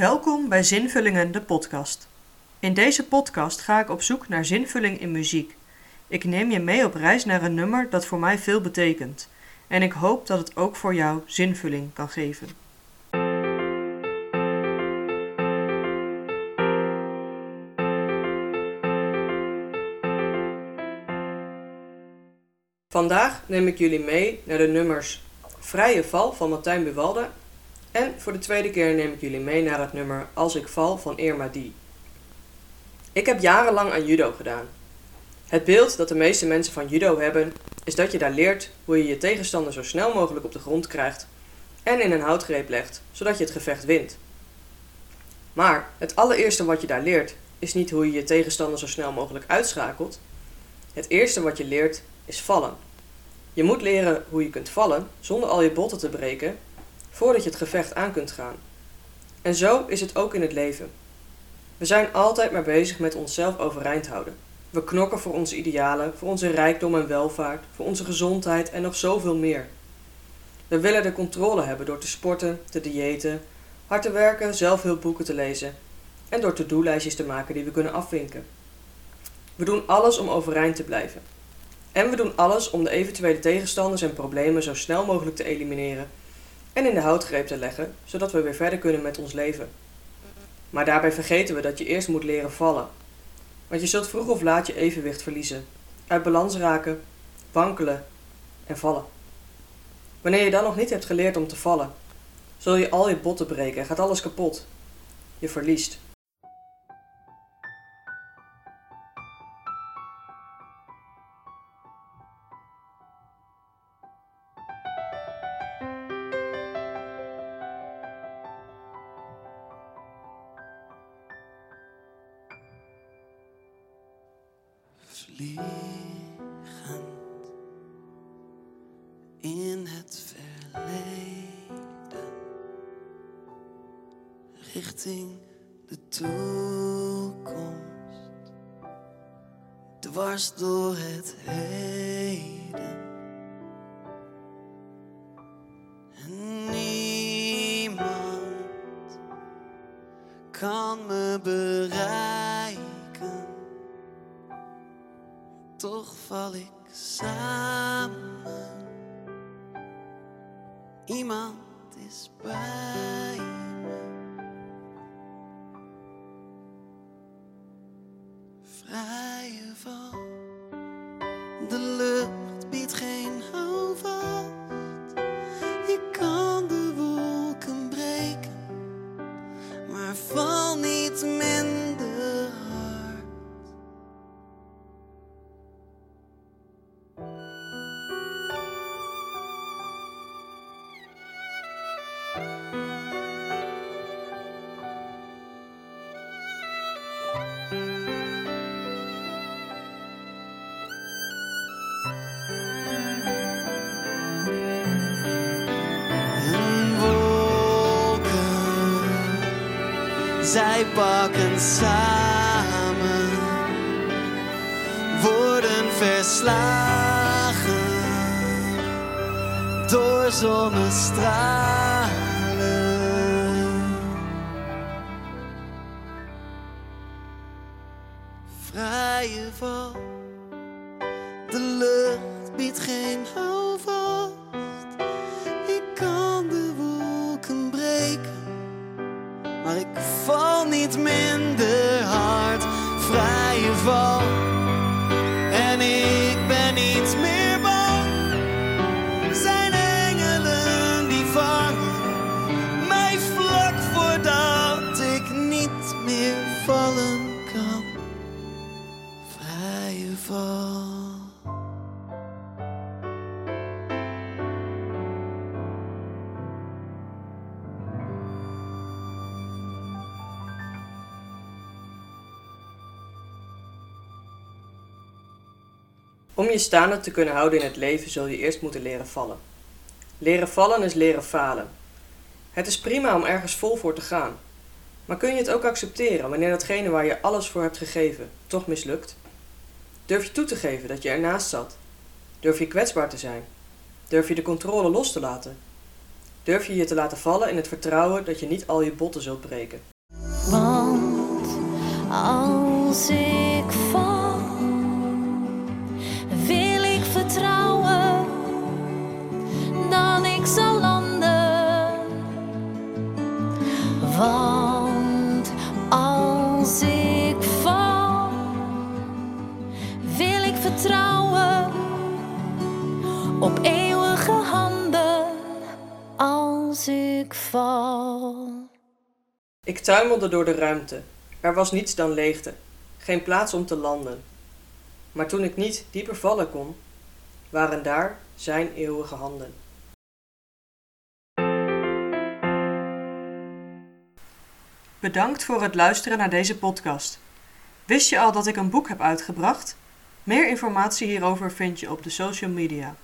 Welkom bij Zinvullingen, de podcast. In deze podcast ga ik op zoek naar zinvulling in muziek. Ik neem je mee op reis naar een nummer dat voor mij veel betekent. En ik hoop dat het ook voor jou zinvulling kan geven. Vandaag neem ik jullie mee naar de nummers Vrije Val van Martijn Buwalde en voor de tweede keer neem ik jullie mee naar het nummer Als ik val van Irma Die. Ik heb jarenlang aan judo gedaan. Het beeld dat de meeste mensen van judo hebben, is dat je daar leert hoe je je tegenstander zo snel mogelijk op de grond krijgt en in een houtgreep legt, zodat je het gevecht wint. Maar het allereerste wat je daar leert, is niet hoe je je tegenstander zo snel mogelijk uitschakelt. Het eerste wat je leert, is vallen. Je moet leren hoe je kunt vallen zonder al je botten te breken voordat je het gevecht aan kunt gaan. En zo is het ook in het leven. We zijn altijd maar bezig met onszelf overeind houden. We knokken voor onze idealen, voor onze rijkdom en welvaart, voor onze gezondheid en nog zoveel meer. We willen de controle hebben door te sporten, te diëten, hard te werken, zelf hulpboeken te lezen en door to-do-lijstjes te maken die we kunnen afvinken. We doen alles om overeind te blijven. En we doen alles om de eventuele tegenstanders en problemen zo snel mogelijk te elimineren en in de houtgreep te leggen, zodat we weer verder kunnen met ons leven. Maar daarbij vergeten we dat je eerst moet leren vallen. Want je zult vroeg of laat je evenwicht verliezen, uit balans raken, wankelen en vallen. Wanneer je dan nog niet hebt geleerd om te vallen, zul je al je botten breken en gaat alles kapot. Je verliest. In het verleden richting de toekomst dwars door het heden. En niemand kan me bereiken toch val ik samen. Iemand is bij me. Vrije val, de lucht zij pakken samen, worden verslagen door zonnestralen. Vrije val, de lucht biedt geen houvast. Minder hard. Vrije val, Om je staande te kunnen houden in het leven zul je eerst moeten leren vallen. Leren vallen is leren falen. Het is prima om ergens vol voor te gaan. Maar kun je het ook accepteren wanneer datgene waar je alles voor hebt gegeven toch mislukt? Durf je toe te geven dat je ernaast zat? Durf je kwetsbaar te zijn? Durf je de controle los te laten? Durf je je te laten vallen in het vertrouwen dat je niet al je botten zult breken. Want als ik op eeuwige handen. Als ik val. Ik tuimelde door de ruimte. Er was niets dan leegte, geen plaats om te landen. Maar toen ik niet dieper vallen kon, waren daar zijn eeuwige handen. Bedankt voor het luisteren naar deze podcast. Wist je al dat ik een boek heb uitgebracht? Meer informatie hierover vind je op de social media.